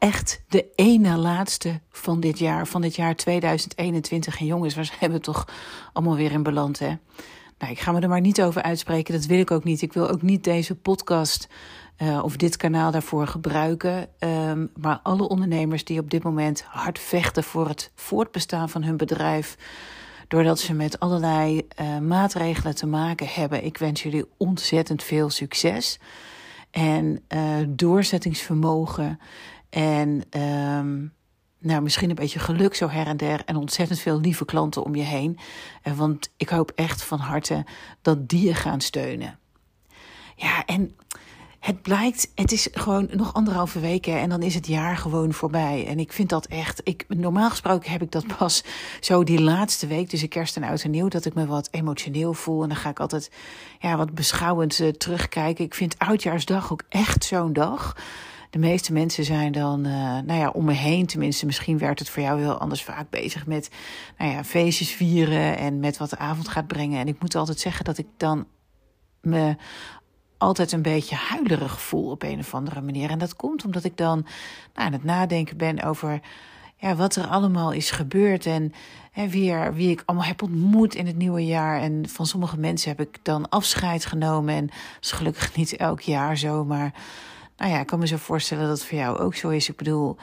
echt de ene laatste van dit jaar, van dit jaar 2021. En jongens, waar zijn we toch allemaal weer in beland, hè? Nou, ik ga me er maar niet over uitspreken, dat wil ik ook niet. Ik wil ook niet deze podcast uh, of dit kanaal daarvoor gebruiken. Um, maar alle ondernemers die op dit moment hard vechten voor het voortbestaan van hun bedrijf doordat ze met allerlei uh, maatregelen te maken hebben. Ik wens jullie ontzettend veel succes en uh, doorzettingsvermogen. En um, nou, misschien een beetje geluk zo her en der. En ontzettend veel lieve klanten om je heen. Uh, want ik hoop echt van harte dat die je gaan steunen. Ja, en het blijkt, het is gewoon nog anderhalve weken en dan is het jaar gewoon voorbij. En ik vind dat echt, ik, normaal gesproken heb ik dat pas zo die laatste week, tussen kerst en oud en nieuw, dat ik me wat emotioneel voel. En dan ga ik altijd ja, wat beschouwend uh, terugkijken. Ik vind Oudjaarsdag ook echt zo'n dag de meeste mensen zijn dan, uh, nou ja, om me heen tenminste, misschien werkt het voor jou heel anders vaak bezig met, nou ja, feestjes vieren en met wat de avond gaat brengen. En ik moet altijd zeggen dat ik dan me altijd een beetje huilerig voel op een of andere manier. En dat komt omdat ik dan nou, aan het nadenken ben over ja, wat er allemaal is gebeurd en hè, wie, wie ik allemaal heb ontmoet in het nieuwe jaar. En van sommige mensen heb ik dan afscheid genomen. En dat is gelukkig niet elk jaar zo, maar nou ja, ik kan me zo voorstellen dat het voor jou ook zo is. Ik bedoel,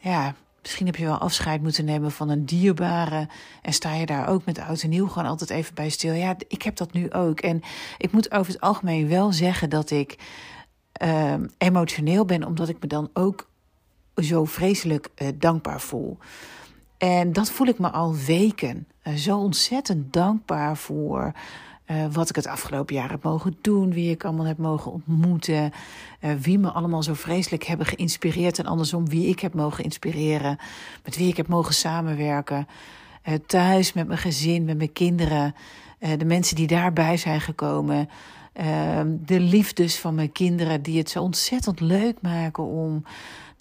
ja, misschien heb je wel afscheid moeten nemen van een dierbare. En sta je daar ook met oud en nieuw gewoon altijd even bij stil. Ja, ik heb dat nu ook. En ik moet over het algemeen wel zeggen dat ik uh, emotioneel ben, omdat ik me dan ook zo vreselijk uh, dankbaar voel. En dat voel ik me al weken. Uh, zo ontzettend dankbaar voor uh, wat ik het afgelopen jaar heb mogen doen, wie ik allemaal heb mogen ontmoeten, uh, wie me allemaal zo vreselijk hebben geïnspireerd en andersom wie ik heb mogen inspireren, met wie ik heb mogen samenwerken. Uh, thuis met mijn gezin, met mijn kinderen, de mensen die daarbij zijn gekomen, de liefdes van mijn kinderen die het zo ontzettend leuk maken om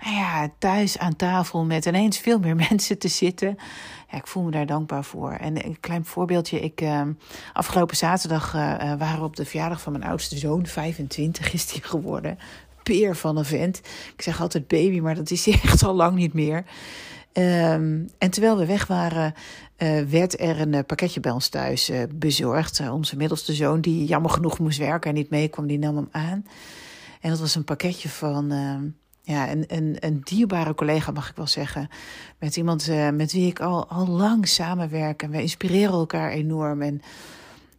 nou ja, thuis aan tafel met ineens veel meer mensen te zitten. Ja, ik voel me daar dankbaar voor. En een klein voorbeeldje. Ik, uh, afgelopen zaterdag uh, waren we op de verjaardag van mijn oudste zoon. 25 is die geworden. Peer van een vent. Ik zeg altijd baby, maar dat is hij echt al lang niet meer. Um, en terwijl we weg waren, uh, werd er een pakketje bij ons thuis bezorgd. onze middelste zoon, die jammer genoeg moest werken en niet meekwam, die nam hem aan. En dat was een pakketje van ehm, ja, een, een, een dierbare collega, mag ik wel zeggen. Met iemand uh, met wie ik al, al lang samenwerk. En we inspireren elkaar enorm. En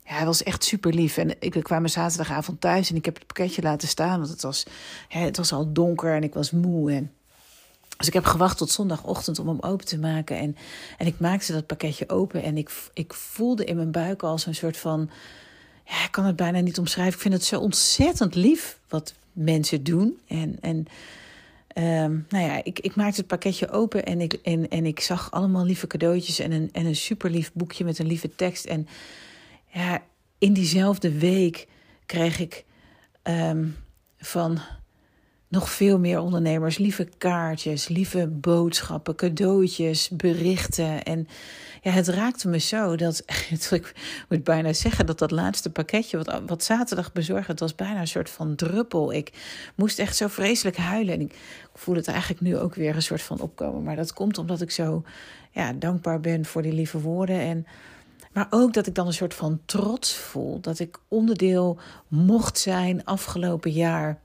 ja, hij was echt super lief. En ik kwam zaterdagavond thuis en ik heb het pakketje laten staan. Want het was, ja, het was al donker en ik was moe. En dus ik heb gewacht tot zondagochtend om hem open te maken. En, en ik maakte dat pakketje open. En ik, ik voelde in mijn buik al zo'n soort van. Ja, ik kan het bijna niet omschrijven. Ik vind het zo ontzettend lief wat mensen doen. En. en Um, nou ja, ik, ik maakte het pakketje open en ik, en, en ik zag allemaal lieve cadeautjes en een, en een super lief boekje met een lieve tekst. En ja, in diezelfde week kreeg ik um, van nog veel meer ondernemers lieve kaartjes, lieve boodschappen, cadeautjes, berichten. En ja, het raakte me zo dat, ik moet bijna zeggen dat dat laatste pakketje wat, wat zaterdag bezorgd, was bijna een soort van druppel. Ik moest echt zo vreselijk huilen en ik voel het eigenlijk nu ook weer een soort van opkomen. Maar dat komt omdat ik zo ja, dankbaar ben voor die lieve woorden en... Maar ook dat ik dan een soort van trots voel. Dat ik onderdeel mocht zijn afgelopen jaar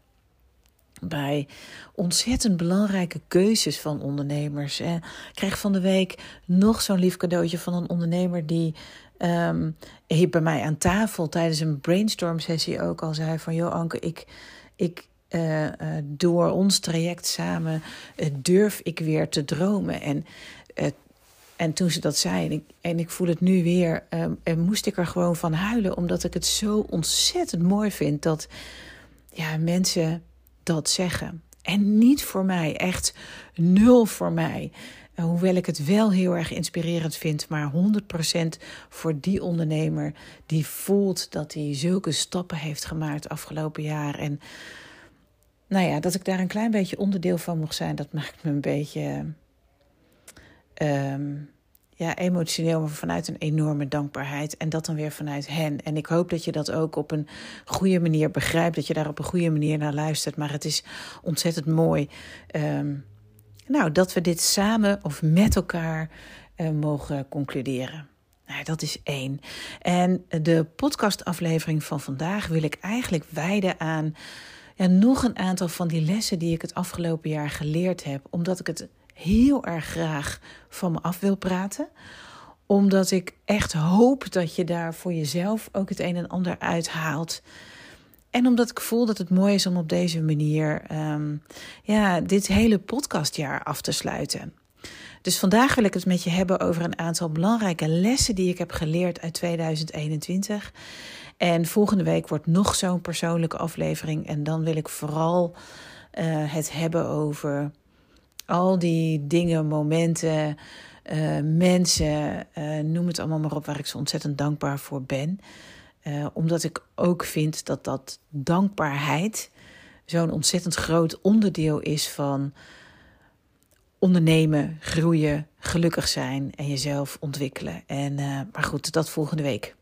bij ontzettend belangrijke keuzes van ondernemers. Ik kreeg van de week nog zo'n lief cadeautje van een ondernemer die um, bij mij aan tafel tijdens een brainstorm sessie ook al zei van joh Anke, ik, ik uh, uh, door ons traject samen uh, durf ik weer te dromen. En, en toen ze dat zei, en ik, en ik voel het nu weer, en moest ik er gewoon van huilen, omdat ik het zo ontzettend mooi vind dat ja, mensen dat zeggen. En niet voor mij, echt nul voor mij. hoewel ik het wel heel erg inspirerend vind, maar 100% voor die ondernemer die voelt dat hij zulke stappen heeft gemaakt afgelopen jaar. En nou ja, dat ik daar een klein beetje onderdeel van mocht zijn, dat maakt me een beetje um, ja, emotioneel, maar vanuit een enorme dankbaarheid. En dat dan weer vanuit hen. En ik hoop dat je dat ook op een goede manier begrijpt, dat je daar op een goede manier naar luistert. Maar het is ontzettend mooi. Um, nou, dat we dit samen of met elkaar uh, mogen concluderen. Nou, dat is één. En de podcastaflevering van vandaag wil ik eigenlijk wijden aan ja, nog een aantal van die lessen die ik het afgelopen jaar geleerd heb. Omdat ik het heel erg graag van me af wil praten. Omdat ik echt hoop dat je daar voor jezelf ook het een en ander uithaalt. En omdat ik voel dat het mooi is om op deze manier um, ja, dit hele podcastjaar af te sluiten. Dus vandaag wil ik het met je hebben over een aantal belangrijke lessen die ik heb geleerd uit 2021. En volgende week wordt nog zo'n persoonlijke aflevering. En dan wil ik vooral uh, het hebben over al die dingen, momenten, uh, mensen, uh, noem het allemaal maar op, waar ik zo ontzettend dankbaar voor ben. Uh, omdat ik ook vind dat dat dankbaarheid zo'n ontzettend groot onderdeel is van ondernemen, groeien, gelukkig zijn en jezelf ontwikkelen. En, maar goed, dat volgende week.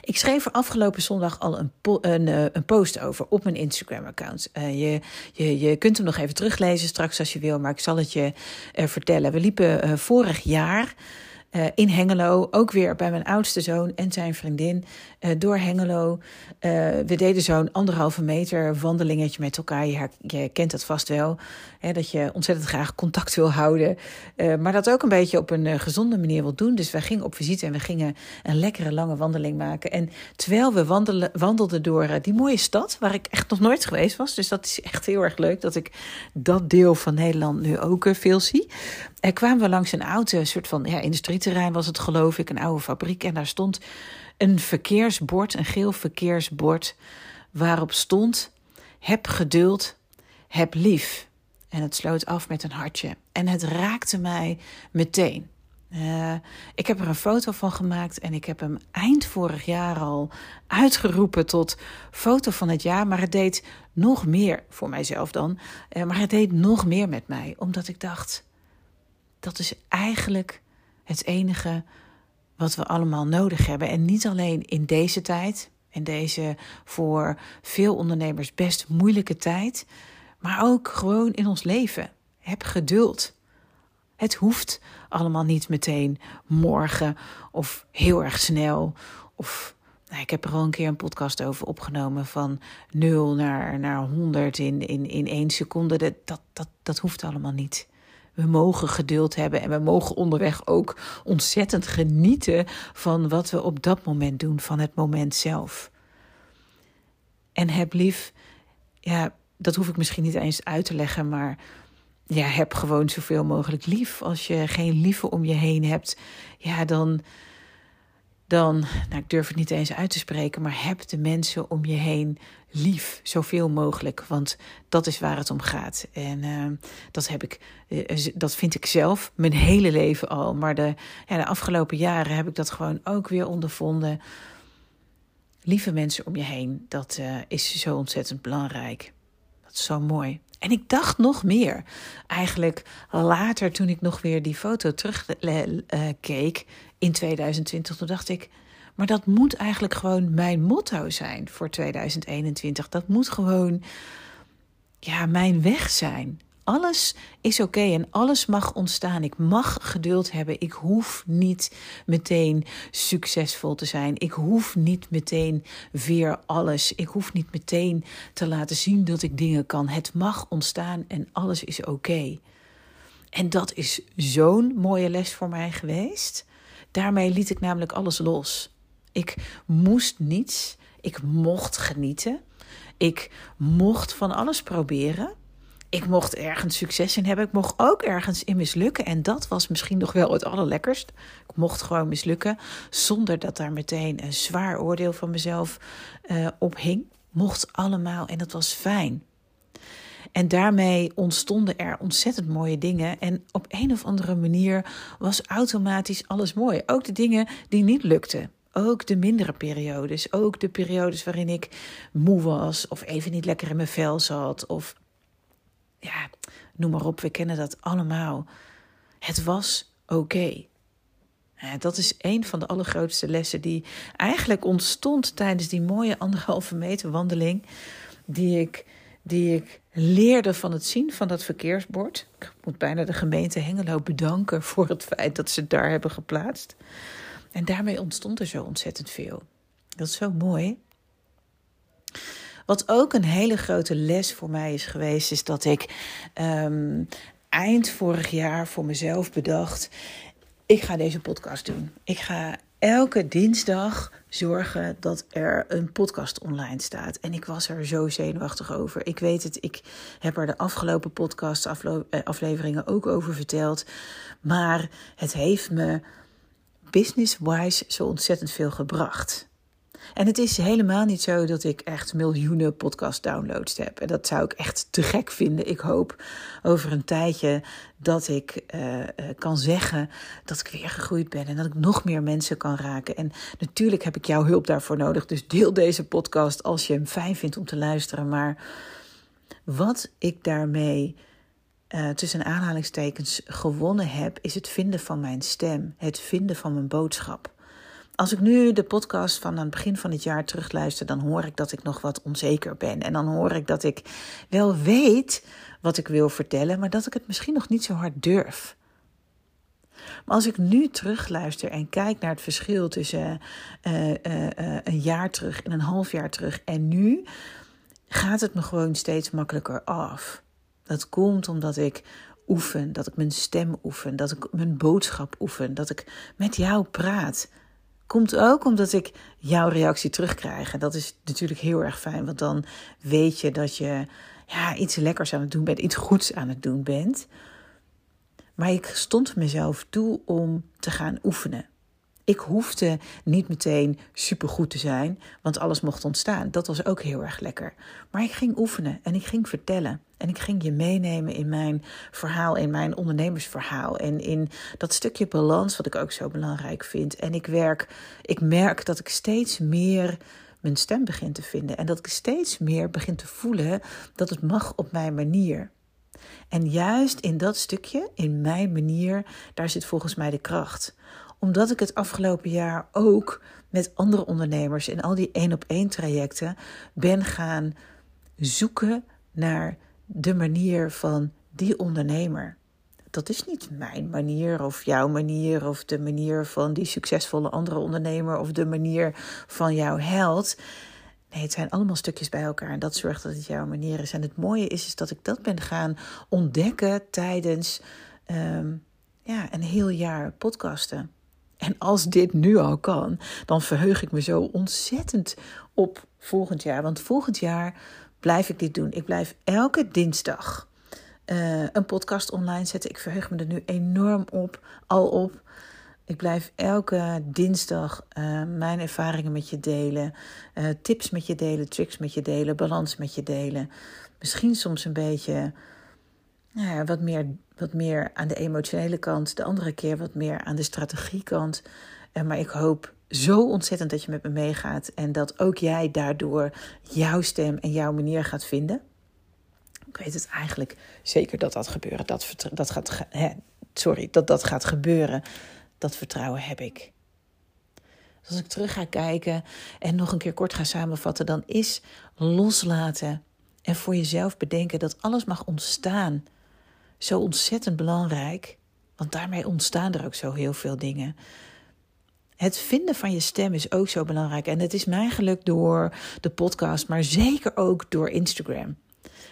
Ik schreef er afgelopen zondag al een, een, eh, een post over op mijn Instagram-account. Uh, je, je, je kunt hem nog even teruglezen straks als je wil, maar ik zal het je uh, vertellen. We liepen vorig jaar uh, in Hengelo. Ook weer bij mijn oudste zoon en zijn vriendin uh, door Hengelo. Uh, we deden zo'n anderhalve meter wandelingetje met elkaar. Je, kent dat vast wel. Hè, dat je ontzettend graag contact wil houden. maar dat ook een beetje op een gezonde manier wil doen. Dus wij gingen op visite en we gingen een lekkere lange wandeling maken. En terwijl we wandelden door die mooie stad, waar ik echt nog nooit geweest was. Dus dat is echt heel erg leuk dat ik dat deel van Nederland nu ook veel zie. Er kwamen we langs een oude soort van ja, industrieterrein, was het geloof ik, een oude fabriek. En daar stond een verkeersbord, een geel verkeersbord, waarop stond: Heb geduld, heb lief. En het sloot af met een hartje. En het raakte mij meteen. Uh, ik heb er een foto van gemaakt en ik heb hem eind vorig jaar al uitgeroepen tot foto van het jaar. Maar het deed nog meer voor mijzelf dan. Uh, maar het deed nog meer met mij, omdat ik dacht: dat is eigenlijk het enige wat we allemaal nodig hebben. En niet alleen in deze tijd, in deze voor veel ondernemers best moeilijke tijd, maar ook gewoon in ons leven. Heb geduld. Het hoeft allemaal niet meteen morgen of heel erg snel. Of nou, ik heb er al een keer een podcast over opgenomen van 0 naar, naar 100 in, in, in één seconde. Dat, dat, dat, dat hoeft allemaal niet. We mogen geduld hebben en we mogen onderweg ook ontzettend genieten van wat we op dat moment doen, van het moment zelf. En heb lief, ja, dat hoef ik misschien niet eens uit te leggen, maar ja, heb gewoon zoveel mogelijk lief. Als je geen liefde om je heen hebt, ja, dan dan, nou ik durf het niet eens uit te spreken, maar heb de mensen om je heen lief, zoveel mogelijk. Want dat is waar het om gaat. En uh, dat, heb ik, uh, dat vind ik zelf mijn hele leven al. Maar de, ja, de afgelopen jaren heb ik dat gewoon ook weer ondervonden. Lieve mensen om je heen, dat uh, is zo ontzettend belangrijk. Dat is zo mooi. En ik dacht nog meer. Eigenlijk later, toen ik nog weer die foto terugkeek in 2020, toen dacht ik. Maar dat moet eigenlijk gewoon mijn motto zijn voor 2021. Dat moet gewoon ja, mijn weg zijn. Alles is oké en alles mag ontstaan. Ik mag geduld hebben. Ik hoef niet meteen succesvol te zijn. Ik hoef niet meteen weer alles. Ik hoef niet meteen te laten zien dat ik dingen kan. Het mag ontstaan en alles is oké. En dat is zo'n mooie les voor mij geweest. Daarmee liet ik namelijk alles los. Ik moest niets. Ik mocht genieten. Ik mocht van alles proberen. Ik mocht ergens succes in hebben. Ik mocht ook ergens in mislukken. En dat was misschien nog wel het allerlekkerst. Ik mocht gewoon mislukken. Zonder dat daar meteen een zwaar oordeel van mezelf uh, op hing. Mocht allemaal en dat was fijn. En daarmee ontstonden er ontzettend mooie dingen. En op een of andere manier was automatisch alles mooi. Ook de dingen die niet lukten. Ook de mindere periodes. Ook de periodes waarin ik moe was. Of even niet lekker in mijn vel zat. Of ja, noem maar op. We kennen dat allemaal. Het was oké. Dat is een van de allergrootste lessen die eigenlijk ontstond tijdens die mooie anderhalve meter wandeling. Die ik, die ik leerde van het zien van dat verkeersbord. Ik moet bijna de gemeente Hengelo bedanken voor het feit dat ze daar hebben geplaatst. En daarmee ontstond er zo ontzettend veel. Dat is zo mooi. Wat ook een hele grote les voor mij is geweest, is dat ik ehm, eind vorig jaar voor mezelf bedacht: ik ga deze podcast doen. Ik ga elke dinsdag zorgen dat er een podcast online staat. En ik was er zo zenuwachtig over. Ik weet het, ik heb er de afgelopen podcast eh, afleveringen ook over verteld. Maar het heeft me business-wise zo ontzettend veel gebracht. En het is helemaal niet zo dat ik echt miljoenen podcast-downloads heb. En dat zou ik echt te gek vinden. Ik hoop over een tijdje dat ik uh, kan zeggen dat ik weer gegroeid ben en dat ik nog meer mensen kan raken. En natuurlijk heb ik jouw hulp daarvoor nodig. Dus deel deze podcast als je hem fijn vindt om te luisteren. Maar wat ik daarmee uh, tussen aanhalingstekens gewonnen heb, is het vinden van mijn stem, het vinden van mijn boodschap. Als ik nu de podcast van aan het begin van het jaar terugluister, dan hoor ik dat ik nog wat onzeker ben. En dan hoor ik dat ik wel weet wat ik wil vertellen, maar dat ik het misschien nog niet zo hard durf. Maar als ik nu terugluister en kijk naar het verschil tussen uh, uh, een jaar terug en een half jaar terug en nu, gaat het me gewoon steeds makkelijker af. Dat komt omdat ik oefen, dat ik mijn stem oefen, dat ik mijn boodschap oefen, dat ik met jou praat. Komt ook omdat ik jouw reactie terugkrijg. En dat is natuurlijk heel erg fijn, want dan weet je dat je ja, iets lekkers aan het doen bent, iets goeds aan het doen bent. Maar ik stond mezelf toe om te gaan oefenen. Ik hoefde niet meteen supergoed te zijn, want alles mocht ontstaan. Dat was ook heel erg lekker. Maar ik ging oefenen en ik ging vertellen. En ik ging je meenemen in mijn verhaal, in mijn ondernemersverhaal. En in dat stukje balans, wat ik ook zo belangrijk vind. En ik werk, ik merk dat ik steeds meer mijn stem begin te vinden. En dat ik steeds meer begin te voelen dat het mag op mijn manier. En juist in dat stukje, in mijn manier, daar zit volgens mij de kracht omdat ik het afgelopen jaar ook met andere ondernemers in al die één op één trajecten ben gaan zoeken naar de manier van die ondernemer. Dat is niet mijn manier of jouw manier of de manier van die succesvolle andere ondernemer of de manier van jouw held. Nee, het zijn allemaal stukjes bij elkaar en dat zorgt dat het jouw manier is. En het mooie is, is dat ik dat ben gaan ontdekken tijdens um, ja, een heel jaar podcasten. En als dit nu al kan, dan verheug ik me zo ontzettend op volgend jaar. Want volgend jaar blijf ik dit doen. Ik blijf elke dinsdag uh, een podcast online zetten. Ik verheug me er nu enorm op, al op. Ik blijf elke dinsdag uh, mijn ervaringen met je delen, uh, tips met je delen, tricks met je delen, balans met je delen. Misschien soms een beetje nou ja, wat, meer, wat meer aan de emotionele kant, de andere keer wat meer aan de strategiekant. Uh, maar ik hoop zo ontzettend dat je met me meegaat en dat ook jij daardoor jouw stem en jouw manier gaat vinden. Ik weet het eigenlijk zeker dat dat gebeuren. Dat, dat gaat, hè, sorry, dat dat gaat gebeuren. Dat vertrouwen heb ik. Dus als ik terug ga kijken en nog een keer kort ga samenvatten, dan is loslaten en voor jezelf bedenken dat alles mag ontstaan zo ontzettend belangrijk. Want daarmee ontstaan er ook zo heel veel dingen. Het vinden van je stem is ook zo belangrijk. En het is mij gelukt door de podcast, maar zeker ook door Instagram.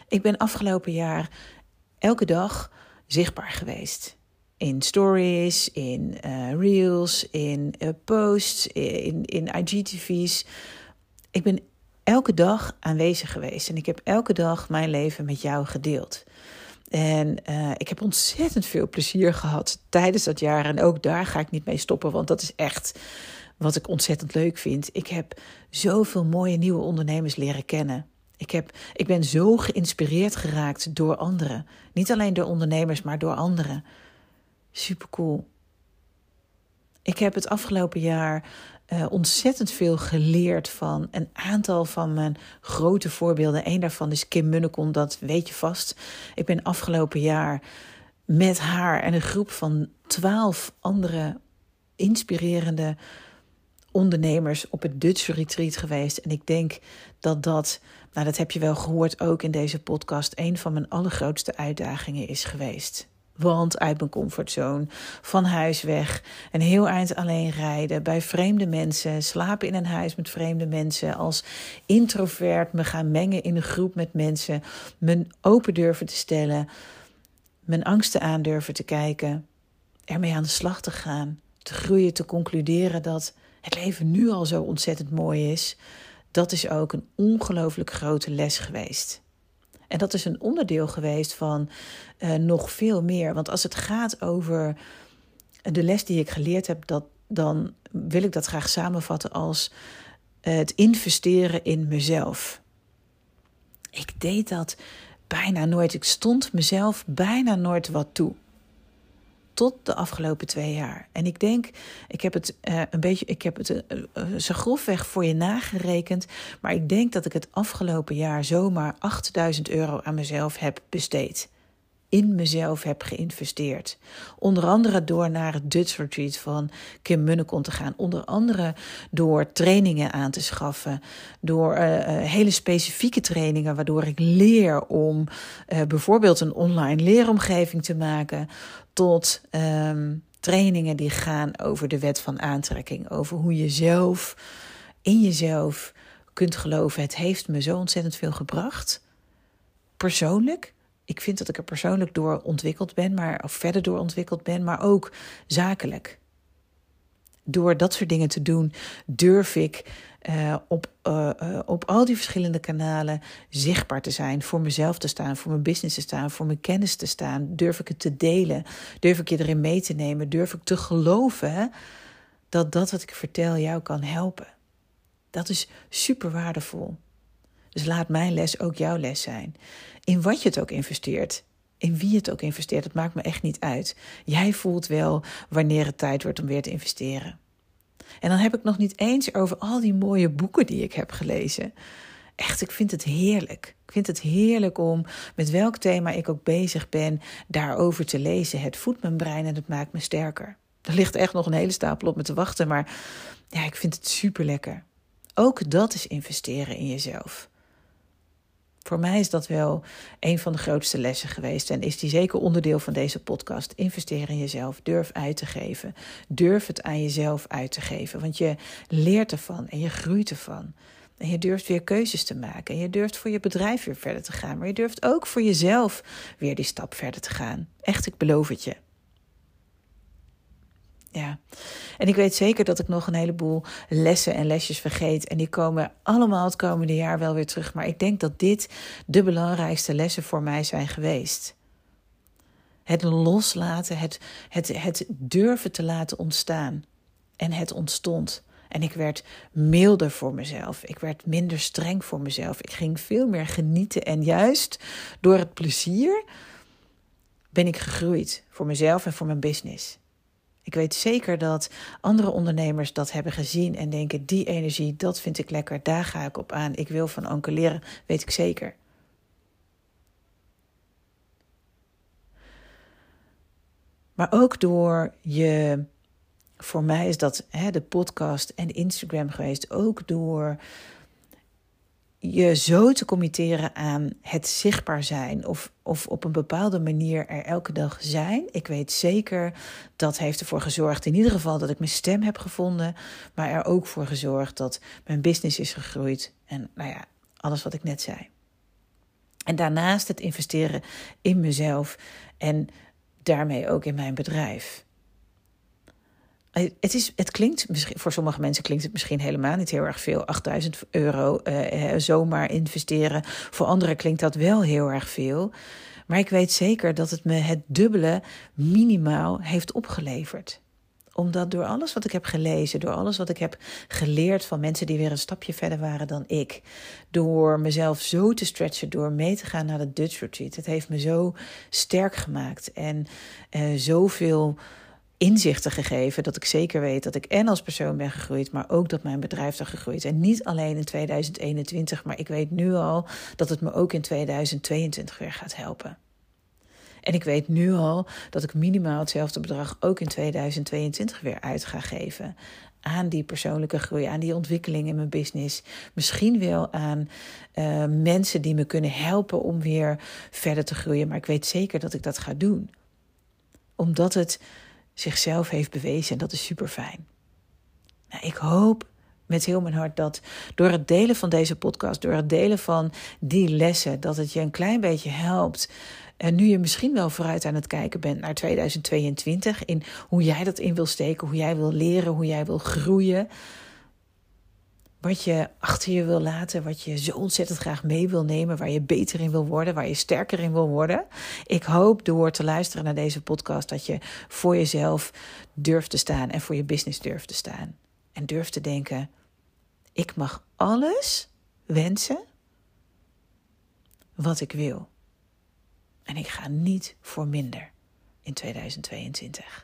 Ik ben afgelopen jaar elke dag zichtbaar geweest. In stories, in uh, reels, in uh, posts, in, in IGTV's. Ik ben elke dag aanwezig geweest en ik heb elke dag mijn leven met jou gedeeld. En uh, ik heb ontzettend veel plezier gehad tijdens dat jaar. En ook daar ga ik niet mee stoppen, want dat is echt wat ik ontzettend leuk vind. Ik heb zoveel mooie nieuwe ondernemers leren kennen. Ik, heb, ik ben zo geïnspireerd geraakt door anderen. Niet alleen door ondernemers, maar door anderen. Super cool. Ik heb het afgelopen jaar uh, ontzettend veel geleerd van een aantal van mijn grote voorbeelden. Eén daarvan is Kim Munnekon, dat weet je vast. Ik ben afgelopen jaar met haar en een groep van twaalf andere inspirerende ondernemers op het Dutch Retreat geweest. En ik denk dat dat, nou dat heb je wel gehoord ook in deze podcast, een van mijn allergrootste uitdagingen is geweest. Want uit mijn comfortzone, van huis weg, een heel eind alleen rijden, bij vreemde mensen, slapen in een huis met vreemde mensen, als introvert me gaan mengen in een groep met mensen, me open durven te stellen, mijn angsten aan durven te kijken, ermee aan de slag te gaan, te groeien, te concluderen dat het leven nu al zo ontzettend mooi is. Dat is ook een ongelooflijk grote les geweest. En dat is een onderdeel geweest van uh, nog veel meer. Want als het gaat over de les die ik geleerd heb, dat, dan wil ik dat graag samenvatten als het investeren in mezelf. Ik deed dat bijna nooit. Ik stond mezelf bijna nooit wat toe tot de afgelopen twee jaar. En ik denk, ik heb het uh, een beetje, ik heb het uh, zo grofweg voor je nagerekend, maar ik denk dat ik het afgelopen jaar zomaar 8000 euro aan mezelf heb besteed in mezelf heb geïnvesteerd. Onder andere door naar het Dutch Retreat van Kim Munnekon te gaan. Onder andere door trainingen aan te schaffen. Door hele specifieke trainingen waardoor ik leer om bijvoorbeeld een online leeromgeving te maken. Tot um, trainingen die gaan over de wet van aantrekking. Over hoe je zelf in jezelf kunt geloven. Het heeft me zo ontzettend veel gebracht. Persoonlijk ik vind dat ik er persoonlijk door ontwikkeld ben, maar, of verder door ontwikkeld ben, maar ook zakelijk. Door dat soort dingen te doen, durf ik uh, op, uh, uh, op al die verschillende kanalen zichtbaar te zijn, voor mezelf te staan, voor mijn business te staan, voor mijn kennis te staan. Durf ik het te delen? Durf ik je erin mee te nemen? Durf ik te geloven dat dat wat ik vertel jou kan helpen? Dat is super waardevol. Dus laat mijn les ook jouw les zijn. In wat je het ook investeert, in wie het ook investeert, het maakt me echt niet uit. Jij voelt wel wanneer het tijd wordt om weer te investeren. En dan heb ik nog niet eens over al die mooie boeken die ik heb gelezen. Echt, ik vind het heerlijk. Ik vind het heerlijk om met welk thema ik ook bezig ben, daarover te lezen. Het voedt mijn brein en het maakt me sterker. Er ligt echt nog een hele stapel op me te wachten, maar ja, ik vind het super lekker. Ook dat is investeren in jezelf. Voor mij is dat wel een van de grootste lessen geweest. En is die zeker onderdeel van deze podcast. Investeer in jezelf. Durf uit te geven. Durf het aan jezelf uit te geven. Want je leert ervan en je groeit ervan. En je durft weer keuzes te maken. En je durft voor je bedrijf weer verder te gaan. Maar je durft ook voor jezelf weer die stap verder te gaan. Echt, ik beloof het je. Ja. En ik weet zeker dat ik nog een heleboel lessen en lesjes vergeet. En die komen allemaal het komende jaar wel weer terug. Maar ik denk dat dit de belangrijkste lessen voor mij zijn geweest. Het loslaten, het, het, het durven te laten ontstaan. En het ontstond. En ik werd milder voor mezelf. Ik werd minder streng voor mezelf. Ik ging veel meer genieten. En juist door het plezier ben ik gegroeid voor mezelf en voor mijn business. Ik weet zeker dat andere ondernemers dat hebben gezien en denken: die energie, dat vind ik lekker, daar ga ik op aan. Ik wil van Anke leren, weet ik zeker. Maar ook door je, voor mij is dat hè, de podcast en Instagram geweest, ook door je zo te committeren aan het zichtbaar zijn of, of op een bepaalde manier er elke dag zijn. Ik weet zeker dat heeft ervoor gezorgd, in ieder geval dat ik mijn stem heb gevonden, maar er ook voor gezorgd dat mijn business is gegroeid en nou ja, alles wat ik net zei. En daarnaast het investeren in mezelf en daarmee ook in mijn bedrijf. Het, is, het klinkt voor sommige mensen klinkt het misschien helemaal niet heel erg veel. 8000 euro uh, zomaar investeren. Voor anderen klinkt dat wel heel erg veel. Maar ik weet zeker dat het me het dubbele minimaal heeft opgeleverd. Omdat door alles wat ik heb gelezen, door alles wat ik heb geleerd van mensen die weer een stapje verder waren dan ik, door mezelf zo te stretchen, door mee te gaan naar de Dutch Retreat, het heeft me zo sterk gemaakt en uh, zoveel inzichten gegeven dat ik zeker weet dat ik en als persoon ben gegroeid, maar ook dat mijn bedrijf er gegroeid. En niet alleen in 2021, maar ik weet nu al dat het me ook in 2022 weer gaat helpen. En ik weet nu al dat ik minimaal hetzelfde bedrag ook in 2022 weer uit ga geven. Aan die persoonlijke groei, aan die ontwikkeling in mijn business. Misschien wel aan uh, mensen die me kunnen helpen om weer verder te groeien. Maar ik weet zeker dat ik dat ga doen. Omdat het zichzelf heeft bewezen en dat is super fijn. Nou, ik hoop met heel mijn hart dat door het delen van deze podcast, door het delen van die lessen, dat het je een klein beetje helpt. En nu je misschien wel vooruit aan het kijken bent naar 2022, in hoe jij dat in wil steken, hoe jij wil leren, hoe jij wil groeien wat je achter je wil laten, wat je zo ontzettend graag mee wil nemen, waar je beter in wil worden, waar je sterker in wil worden. Ik hoop door te luisteren naar deze podcast dat je voor jezelf durft te staan en voor je business durft te staan. En durft te denken: ik mag alles wensen wat ik wil. En ik ga niet voor minder in 2022.